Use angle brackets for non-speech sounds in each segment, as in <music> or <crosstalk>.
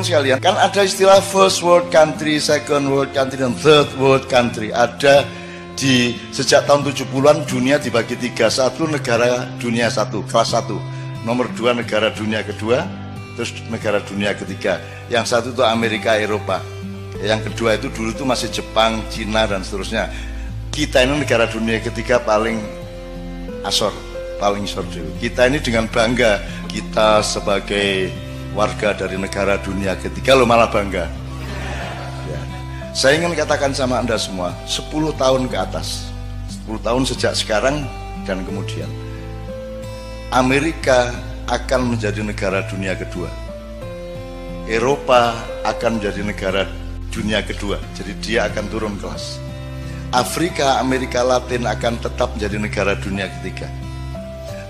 teman-teman sekalian, kan ada istilah first world country, second world country, dan third world country. Ada di sejak tahun 70-an dunia dibagi tiga. Satu negara dunia satu, kelas satu. Nomor dua negara dunia kedua, terus negara dunia ketiga. Yang satu itu Amerika, Eropa. Yang kedua itu dulu itu masih Jepang, Cina, dan seterusnya. Kita ini negara dunia ketiga paling asor, paling sordew. Kita ini dengan bangga, kita sebagai warga dari negara dunia ketiga. Lo malah bangga. Ya. saya ingin katakan sama anda semua 10 tahun ke atas 10 tahun sejak sekarang dan kemudian Amerika akan menjadi negara dunia kedua. Eropa akan menjadi negara dunia kedua jadi dia akan turun kelas. Afrika, Amerika Latin akan tetap menjadi negara dunia ketiga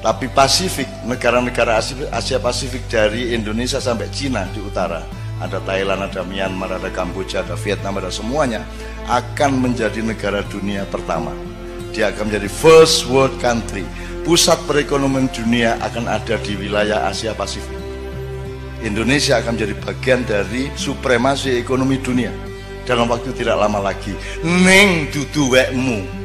tapi Pasifik, negara-negara Asia Pasifik dari Indonesia sampai Cina di utara, ada Thailand, ada Myanmar, ada Kamboja, ada Vietnam, ada semuanya akan menjadi negara dunia pertama. Dia akan menjadi first world country. Pusat perekonomian dunia akan ada di wilayah Asia Pasifik. Indonesia akan menjadi bagian dari supremasi ekonomi dunia dalam waktu tidak lama lagi. Neng dudu wekmu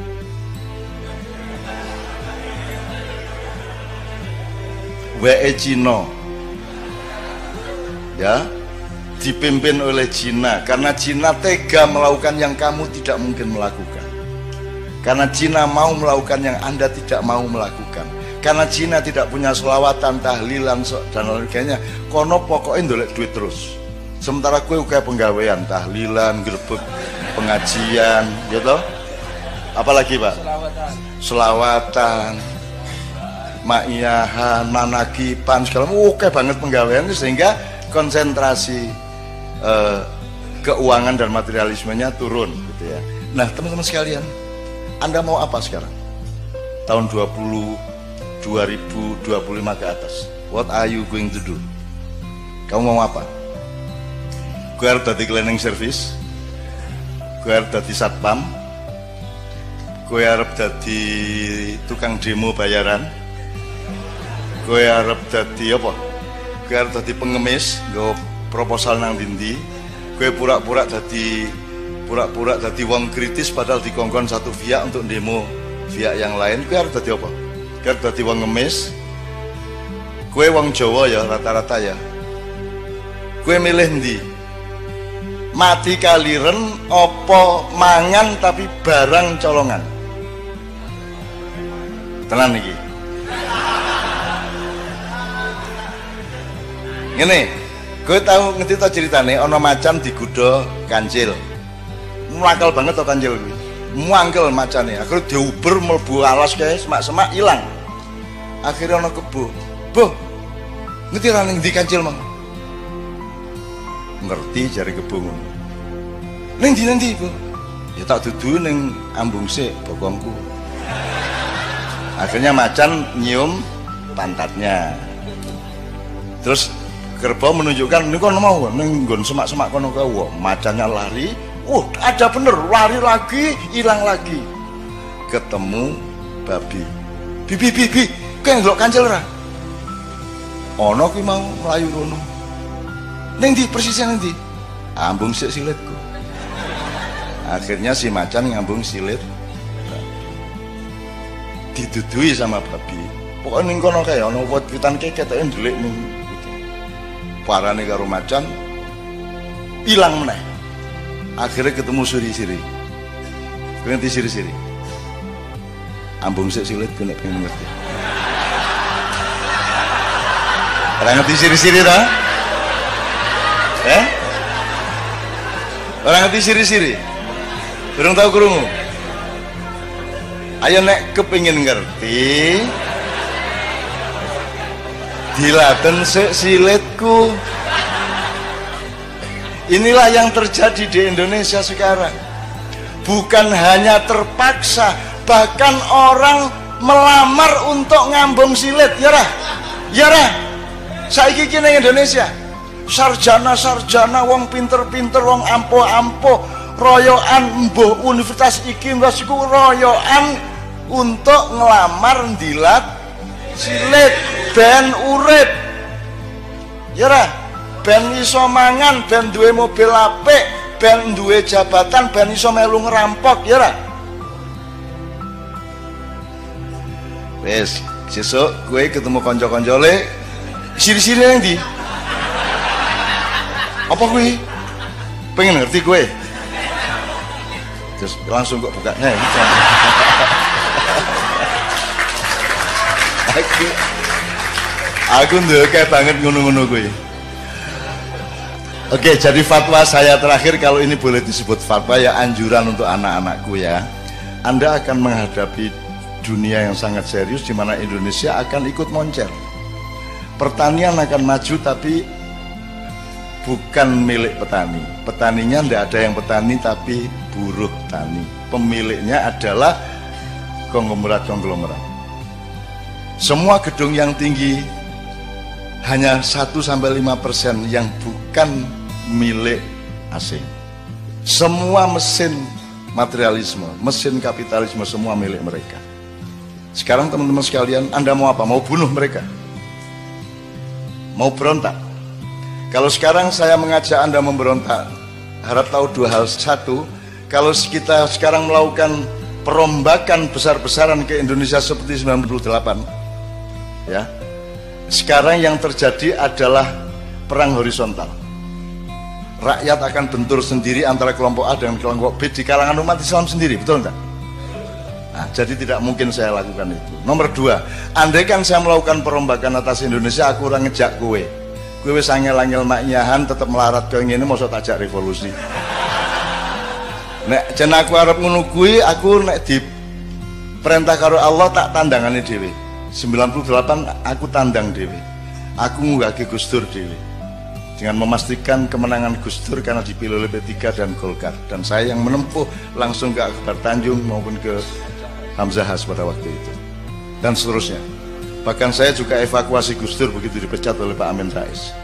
WE Cina? Ya dipimpin oleh Cina. Karena Cina tega melakukan yang kamu tidak mungkin melakukan. Karena Cina mau melakukan yang anda tidak mau melakukan. Karena Cina tidak punya selawatan, tahlilan dan lain sebagainya. Kono pokoknya ndolek duit terus. Sementara kue kayak penggawean tahlilan, gerbek pengajian gitu. Apalagi pak? Selawatan. Selawatan ma'iyahan, manakipan segala oke banget penggawaiannya sehingga konsentrasi eh, keuangan dan materialismenya turun gitu ya. Nah, teman-teman sekalian, Anda mau apa sekarang? Tahun 20 2025 ke atas. What are you going to do? Kamu mau apa? Gue harus jadi cleaning service. Gue harus jadi satpam. Gue harus jadi tukang demo bayaran gue harap jadi apa? Gue harap jadi pengemis gue proposal nang dindi gue pura-pura jadi pura-pura jadi wong kritis padahal dikongkon satu via untuk demo via yang lain. Gue harap jadi apa? Gue harap jadi wong ngemis. Gue wong Jawa ya rata-rata ya. Gue milih ndi? Mati kaliren opo mangan tapi barang colongan? Tenang nih Ngene, gue tahu ngerti tau ceritane ono macan digudo kancil. Muangkel banget tau kancil kuwi. Muangkel macane. Akhirnya diuber mlebu alas kae semak-semak hilang. Akhirnya ono kebo. Bu. Ngerti ra di kancil mang? Ngerti jari kebo. Ning di nanti, Bu? Ya tak dudu ning ambung sik bokongku. Akhirnya macan nyium pantatnya. Terus kerbau menunjukkan ini kan mau nenggon semak-semak kono kau macannya lari uh ada bener lari lagi hilang lagi. Ketemu babi. Bibi bibi kayak nggak kancil ra? Ono ki mau melayu rono neng di persisnya nanti ambung sik silitku. Akhirnya si macan ngambung silit. Didudui sama babi. Pokoknya ning kono kayak ono buat kitan keket ndelik ning parane karo macan hilang meneh. Akhirnya ketemu siri-siri. Ngerti siri-siri? Ambung sik silit gue nek pengen ngerti. Orang ngerti siri-siri ta? Eh? Orang ngerti siri-siri? Belum tahu kerungu ayo nek kepingin ngerti dilaten sik silitku. Inilah yang terjadi di Indonesia sekarang. Bukan hanya terpaksa bahkan orang melamar untuk ngambung silit. Ya rah? Ya rah? Saiki kini Indonesia sarjana-sarjana wong pinter-pinter wong ampo-ampo royoan mbuh universitas iki mbah royoan untuk ngelamar dilat silit ben urip. Ya ra ben iso mangan ben duwe mobil apik ben duwe jabatan ben iso melu ngerampok ya ora wes sesuk gue ketemu konco-konco le siri-siri yang di apa gue pengen ngerti gue terus langsung kok buka. Nah gitu. <laughs> aku kayak banget ngono-ngono gue Oke, jadi fatwa saya terakhir kalau ini boleh disebut fatwa ya anjuran untuk anak-anakku ya. Anda akan menghadapi dunia yang sangat serius di mana Indonesia akan ikut moncer. Pertanian akan maju tapi bukan milik petani. Petaninya tidak ada yang petani tapi buruh tani. Pemiliknya adalah konglomerat-konglomerat. Semua gedung yang tinggi hanya 1 sampai 5 persen yang bukan milik asing. Semua mesin materialisme, mesin kapitalisme semua milik mereka. Sekarang teman-teman sekalian, Anda mau apa? Mau bunuh mereka? Mau berontak? Kalau sekarang saya mengajak Anda memberontak, harap tahu dua hal. Satu, kalau kita sekarang melakukan perombakan besar-besaran ke Indonesia seperti 98, ya, sekarang yang terjadi adalah perang horizontal. Rakyat akan bentur sendiri antara kelompok A dengan kelompok B di kalangan umat Islam sendiri, betul enggak? Nah, jadi tidak mungkin saya lakukan itu. Nomor dua, andai kan saya melakukan perombakan atas Indonesia, aku orang ngejak kue. Kue wis angel-angel maknyahan tetap melarat ke mau tajak revolusi. Nek jen aku harap ngono aku nek di perintah karo Allah tak tandangane dhewe. 98 aku tandang Dewi. Aku ngugaki Gus Dur Dewi. Dengan memastikan kemenangan Gus Dur karena dipilih oleh P3 dan Golkar. Dan saya yang menempuh langsung ke Akbar Tanjung maupun ke Hamzah Has pada waktu itu. Dan seterusnya. Bahkan saya juga evakuasi Gus Dur begitu dipecat oleh Pak Amin Rais.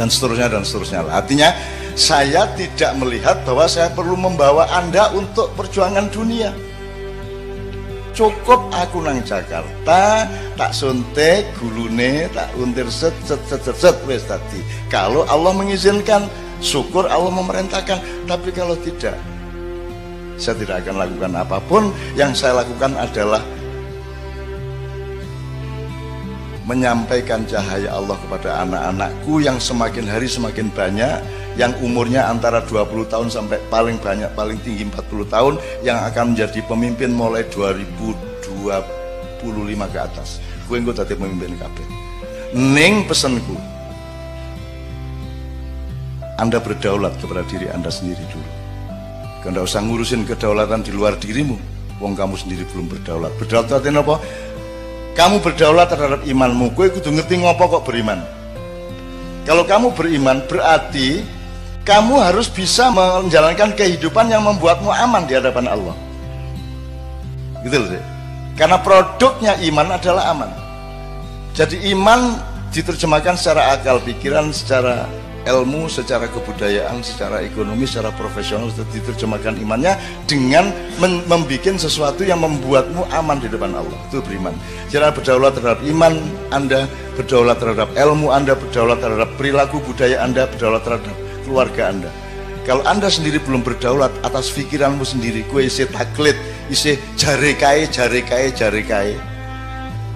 Dan seterusnya dan seterusnya artinya saya tidak melihat bahwa saya perlu membawa anda untuk perjuangan dunia cukup aku nang Jakarta tak suntik gulune tak untir set set set set, set wes tadi. Kalau Allah mengizinkan syukur Allah memerintahkan. Tapi kalau tidak saya tidak akan lakukan apa pun. Yang saya lakukan adalah menyampaikan cahaya Allah kepada anak-anakku yang semakin hari semakin banyak yang umurnya antara 20 tahun sampai paling banyak paling tinggi 40 tahun yang akan menjadi pemimpin mulai 2025 ke atas. Gue gue tadi pemimpin KB Neng pesanku Anda berdaulat kepada diri Anda sendiri dulu. Anda usah ngurusin kedaulatan di luar dirimu. Wong kamu sendiri belum berdaulat. Berdaulat artinya apa? Kamu berdaulat terhadap imanmu gue kudu ngerti ngopo kok beriman. Kalau kamu beriman berarti kamu harus bisa menjalankan kehidupan yang membuatmu aman di hadapan Allah. Gitu loh deh. karena produknya iman adalah aman. Jadi iman diterjemahkan secara akal pikiran secara ilmu, secara kebudayaan, secara ekonomi, secara profesional diterjemahkan imannya dengan membuat sesuatu yang membuatmu aman di depan Allah. Itu beriman. Cara berdaulat terhadap iman Anda, berdaulat terhadap ilmu Anda, berdaulat terhadap perilaku budaya Anda, berdaulat terhadap keluarga Anda. Kalau Anda sendiri belum berdaulat atas pikiranmu sendiri, kue isi taklid, isi jare kai, jare kai, jare kai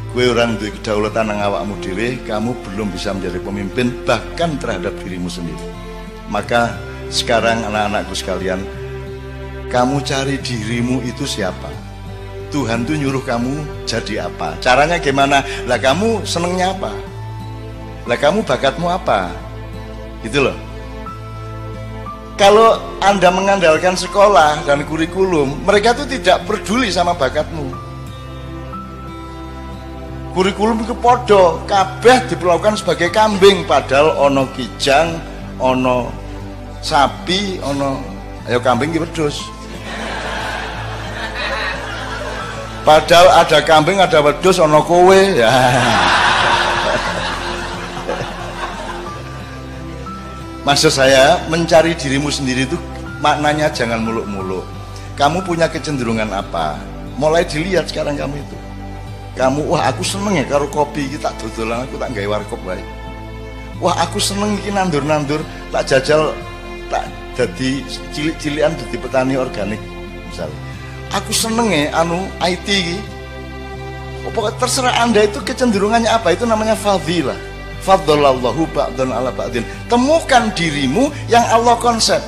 Kue orang di kedaulatan yang awakmu dewe, kamu belum bisa menjadi pemimpin bahkan terhadap dirimu sendiri. Maka sekarang anak-anakku sekalian, kamu cari dirimu itu siapa? Tuhan tuh nyuruh kamu jadi apa? Caranya gimana? Lah kamu senengnya apa? Lah kamu bakatmu apa? Gitu loh. Kalau Anda mengandalkan sekolah dan kurikulum, mereka tuh tidak peduli sama bakatmu kurikulum itu podo kabeh diperlakukan sebagai kambing padahal ono kijang ono sapi ono ayo kambing ki wedhus. Padahal ada kambing ada wedhus ono kowe. Ya. Maksud saya mencari dirimu sendiri itu maknanya jangan muluk-muluk. Kamu punya kecenderungan apa? Mulai dilihat sekarang kamu itu kamu wah aku seneng ya karo kopi kita dodolan aku tak gawe warkop baik. Wah aku seneng iki nandur-nandur tak jajal tak jadi cilik-cilikan jadi petani organik misalnya aku seneng ya anu IT iki. Pokoknya terserah anda itu kecenderungannya apa? Itu namanya fadilah fadlallahu ba'dun ala ba'din. Temukan dirimu yang Allah konsep.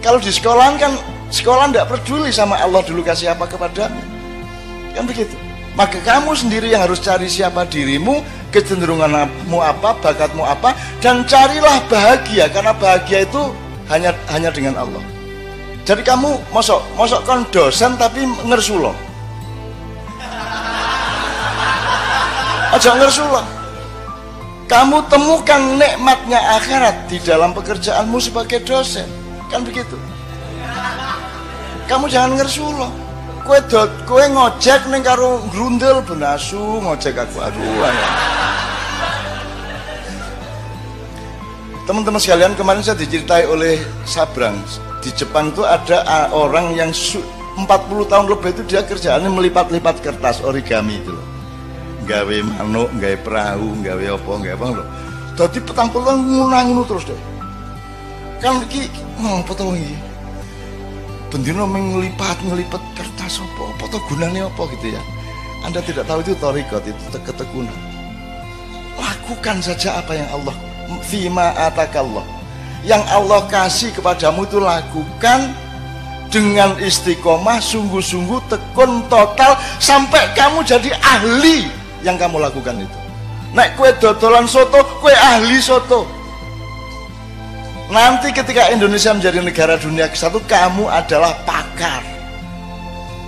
Kalau di sekolah kan sekolah tidak peduli sama Allah dulu kasih apa kepadamu. Kan begitu maka kamu sendiri yang harus cari siapa dirimu kecenderunganmu apa bakatmu apa dan carilah bahagia karena bahagia itu hanya hanya dengan Allah. Jadi kamu mosok mosok kon dosen tapi ngersulo. Aja ngersulo. Kamu temukan nikmatnya akhirat di dalam pekerjaanmu sebagai dosen. Kan begitu? Kamu jangan ngersulo kue dot kue ngojek neng karo grundel benasu ngojek aku aduh teman-teman sekalian kemarin saya diceritai oleh Sabrang di Jepang itu ada orang yang 40 tahun lebih itu dia kerjaannya melipat-lipat kertas origami itu gawe manuk, gawe perahu, gawe apa, gawe apa loh. Jadi petang petang ngunang terus deh. Kan iki mau tau iki? Bendino mengelipat ngelipat kertas apa? Apa tuh gunanya apa gitu ya? Anda tidak tahu itu torikot itu ketekunan. Lakukan saja apa yang Allah fima atakallah. Yang Allah kasih kepadamu itu lakukan dengan istiqomah sungguh-sungguh tekun total sampai kamu jadi ahli yang kamu lakukan itu. Naik kue dodolan soto kue ahli soto Nanti ketika Indonesia menjadi negara dunia ke satu, kamu adalah pakar.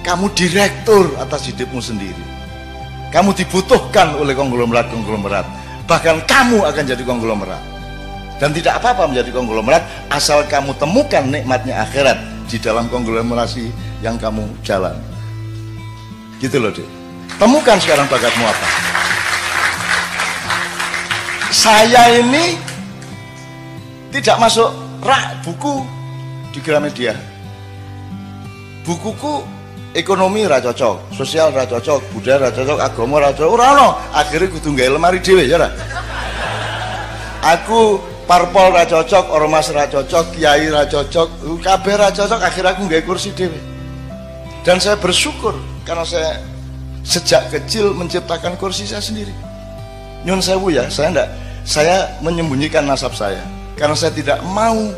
Kamu direktur atas hidupmu sendiri. Kamu dibutuhkan oleh konglomerat-konglomerat. Bahkan kamu akan jadi konglomerat. Dan tidak apa-apa menjadi konglomerat asal kamu temukan nikmatnya akhirat di dalam konglomerasi yang kamu jalan. Gitu loh, Dek. Temukan sekarang bakatmu apa. Saya ini tidak masuk rak buku di Gramedia. Bukuku ekonomi ra cocok sosial ra cocok budaya ra cocok agama ra cocok. Ora ono. Akhirnya kudu gawe lemari dhewe ya ra aku parpol ra cocok ormas ra cocok kiai ra cocok kabeh ra cocok akhirnya aku gawe kursi dhewe. Dan saya bersyukur karena saya sejak kecil menciptakan kursi saya sendiri. Nyun sewu ya saya enggak saya menyembunyikan nasab saya karena saya tidak mau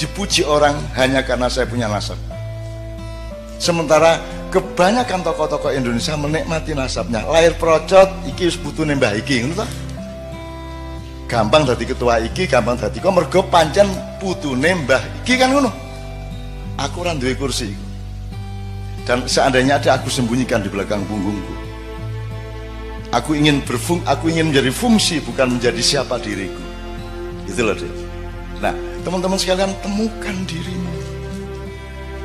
dipuji orang hanya karena saya punya nasab. Sementara kebanyakan tokoh-tokoh Indonesia menikmati nasabnya. Lahir procot, iki wis putune mbah iki, ngono Gampang dadi ketua iki, gampang dadi kok mergo pancen putune mbah iki kan ngono. Aku ora duwe kursi. Dan seandainya ada aku sembunyikan di belakang punggungku. Aku ingin berfung, aku ingin menjadi fungsi bukan menjadi siapa diriku. Itulah dia. Nah, teman-teman sekalian temukan dirimu.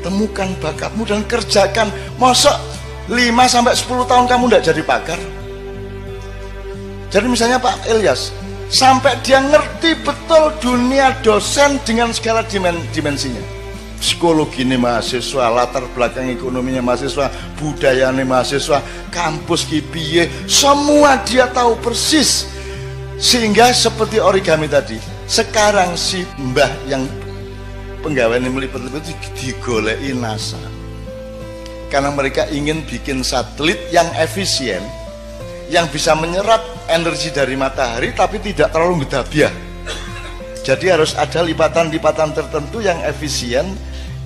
Temukan bakatmu dan kerjakan. Masa 5 sampai 10 tahun kamu tidak jadi pakar? Jadi misalnya Pak Ilyas, sampai dia ngerti betul dunia dosen dengan segala dimensinya. Psikologi ini mahasiswa, latar belakang ekonominya mahasiswa, budayanya mahasiswa, kampus kipiye, semua dia tahu persis. Sehingga seperti origami tadi, sekarang si mbah yang penggawean yang melipet-lipet itu digolei NASA. Karena mereka ingin bikin satelit yang efisien yang bisa menyerap energi dari matahari tapi tidak terlalu gedabiah jadi harus ada lipatan-lipatan tertentu yang efisien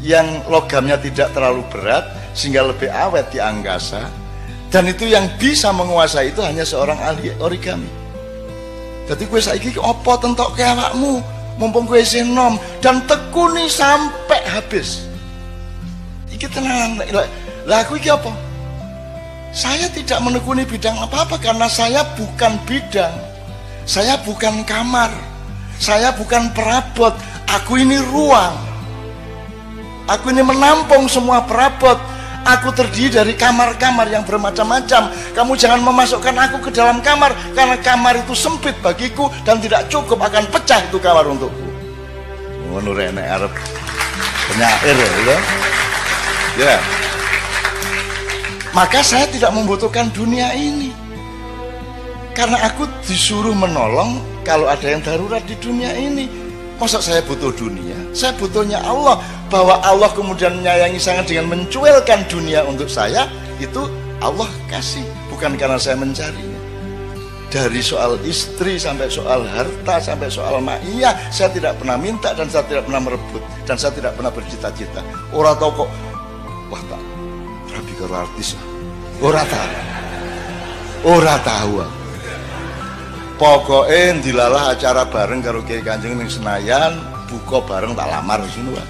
yang logamnya tidak terlalu berat sehingga lebih awet di angkasa dan itu yang bisa menguasai itu hanya seorang ahli origami jadi gue saiki opo tentok ke awakmu mumpung gue nom dan tekuni sampai habis. Iki tenang lah aku iki apa? Saya tidak menekuni bidang apa-apa karena saya bukan bidang. Saya bukan kamar. Saya bukan perabot. Aku ini ruang. Aku ini menampung semua perabot Aku terdiri dari kamar-kamar yang bermacam-macam. Kamu jangan memasukkan aku ke dalam kamar karena kamar itu sempit bagiku dan tidak cukup akan pecah itu kamar untukku. Ngono rene arep penyair ya. Ya. Maka saya tidak membutuhkan dunia ini. Karena aku disuruh menolong kalau ada yang darurat di dunia ini. Masa saya butuh dunia? Saya butuhnya Allah. Bahwa Allah kemudian menyayangi sangat dengan mencuelkan dunia untuk saya, itu Allah kasih. Bukan karena saya mencarinya. Dari soal istri sampai soal harta sampai soal ma'iyah, saya tidak pernah minta dan saya tidak pernah merebut dan saya tidak pernah bercita-cita. Orang tahu kok, wah tak, rabi karo artis. Orang tahu. Orang tahu. Pokoknya dilalah acara bareng karo Kiai Kanjeng ning Senayan, buka bareng tak lamar sini wae.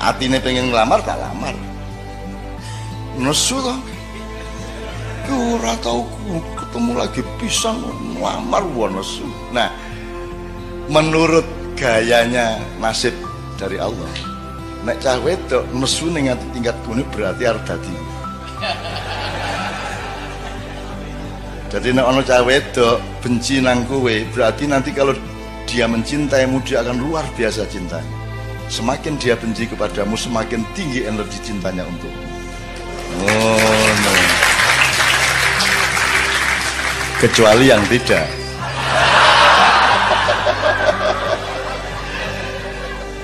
Atine pengen ngelamar tak lamar. Nesu toh. Ki ora tau ketemu lagi pisang ngelamar wae nesu. Nah, menurut gayanya nasib dari Allah. Nek cah wedok nesu ning tingkat kuning berarti arep dadi Jadi nek ono cah wedok benci nang kowe, berarti nanti kalau dia mencintaimu dia akan luar biasa cintanya. Semakin dia benci kepadamu, semakin tinggi energi cintanya untukmu. Oh. Kecuali yang tidak.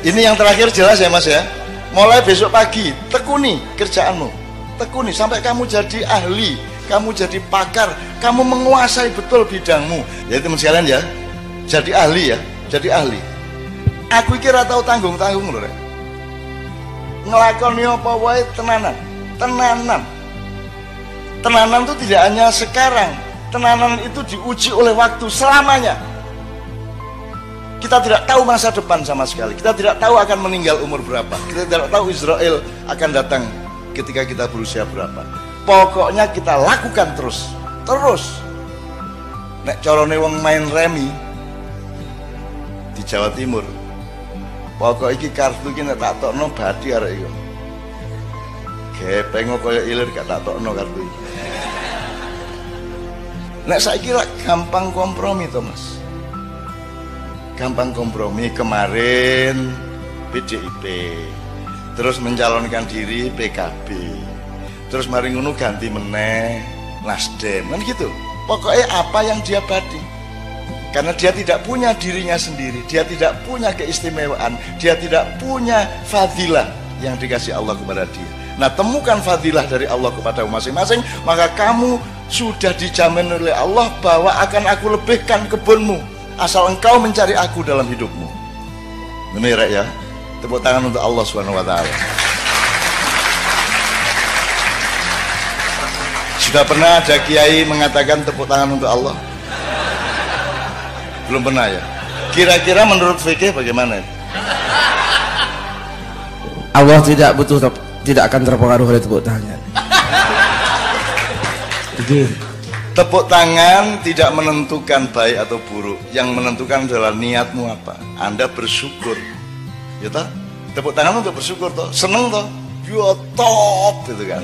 Ini yang terakhir jelas ya mas ya. Mulai besok pagi, tekuni kerjaanmu. Tekuni sampai kamu jadi ahli kamu jadi pakar, kamu menguasai betul bidangmu. Ya teman sekalian ya, jadi ahli ya, jadi ahli. Aku kira tahu tanggung-tanggung loh. Ngelakoni apa wae tenanan, tenanan. Tenanan itu tidak hanya sekarang, tenanan itu diuji oleh waktu selamanya. Kita tidak tahu masa depan sama sekali. Kita tidak tahu akan meninggal umur berapa. Kita tidak tahu Israel akan datang ketika kita berusia berapa pokoknya kita lakukan terus. Terus. Nek corone wong main remi di Jawa Timur pokok iki kartu iki nek tak tokno badi arek iku gepeng kaya ilir gak tak tokno kartu iki. Nek saiki lak gampang kompromi to Mas. Gampang kompromi kemarin PDIP terus mencalonkan diri PKB terus mari ngono ganti meneh Nasdem kan gitu. Pokoknya apa yang dia badi. Karena dia tidak punya dirinya sendiri dia tidak punya keistimewaan dia tidak punya fadilah yang dikasih Allah kepada dia. Nah temukan fadilah dari Allah kepada masing-masing maka kamu sudah dijamin oleh Allah bahwa akan aku lebihkan kebunmu asal engkau mencari aku dalam hidupmu. Ini ya? Tepuk tangan untuk Allah subhanahu wa ta'ala Sudah pernah ada kiai mengatakan tepuk tangan untuk Allah? Belum pernah ya? Kira-kira menurut fikih bagaimana? Allah tidak butuh tidak akan terpengaruh oleh tepuk tangan. Tepuk tangan tidak menentukan baik atau buruk. Yang menentukan adalah niatmu apa. Anda bersyukur. Ya toh? Tepuk tangan untuk bersyukur toh. Seneng toh? Ya top gitu kan.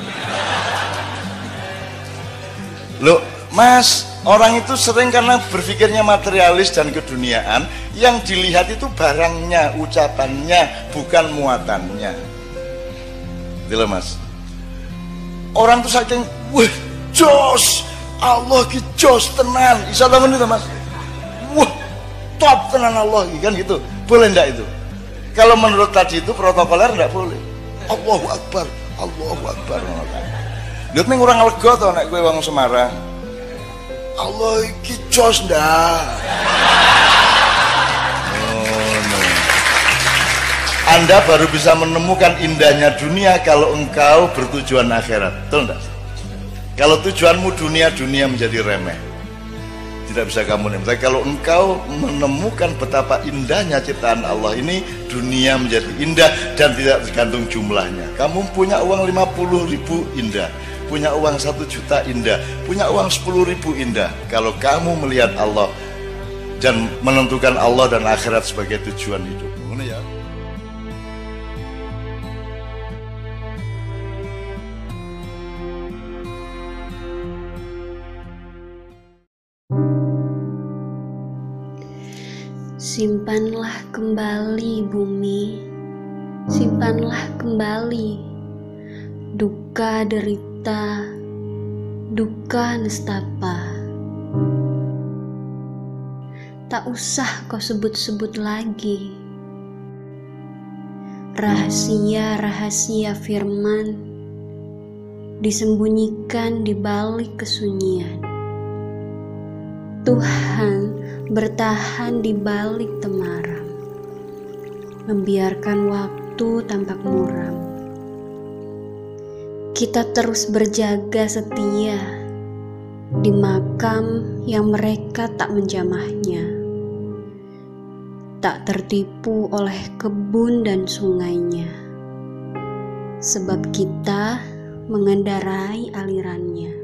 Loh, Mas, orang itu sering karena berpikirnya materialis dan keduniaan, yang dilihat itu barangnya, ucapannya, bukan muatannya. Gitu Mas. Orang tuh saking, wah, jos, Allah ki jos tenan. Isa bangun itu, Mas. Wah, top tenan Allah kan gitu. Boleh enggak itu? Kalau menurut tadi itu protokoler enggak boleh. Allahu Akbar, Allahu Akbar. Lihat nih orang lega tuh nek gue wong Semarang. Allah iki jos ndak. Oh, no. Anda baru bisa menemukan indahnya dunia kalau engkau bertujuan akhirat. Betul enggak? Kalau tujuanmu dunia, dunia menjadi remeh. Tidak bisa kamu nikmati. Kalau engkau menemukan betapa indahnya ciptaan Allah ini, dunia menjadi indah dan tidak tergantung jumlahnya. Kamu punya uang 50 ribu indah punya uang satu juta indah, punya uang sepuluh ribu indah. Kalau kamu melihat Allah dan menentukan Allah dan akhirat sebagai tujuan hidupmu, ya. Simpanlah kembali bumi, simpanlah kembali duka derita duka nestapa tak usah kau sebut-sebut lagi. Rahasia-rahasia firman disembunyikan di balik kesunyian. Tuhan bertahan di balik temaram, membiarkan waktu tampak muram. Kita terus berjaga setia di makam yang mereka tak menjamahnya, tak tertipu oleh kebun dan sungainya, sebab kita mengendarai alirannya.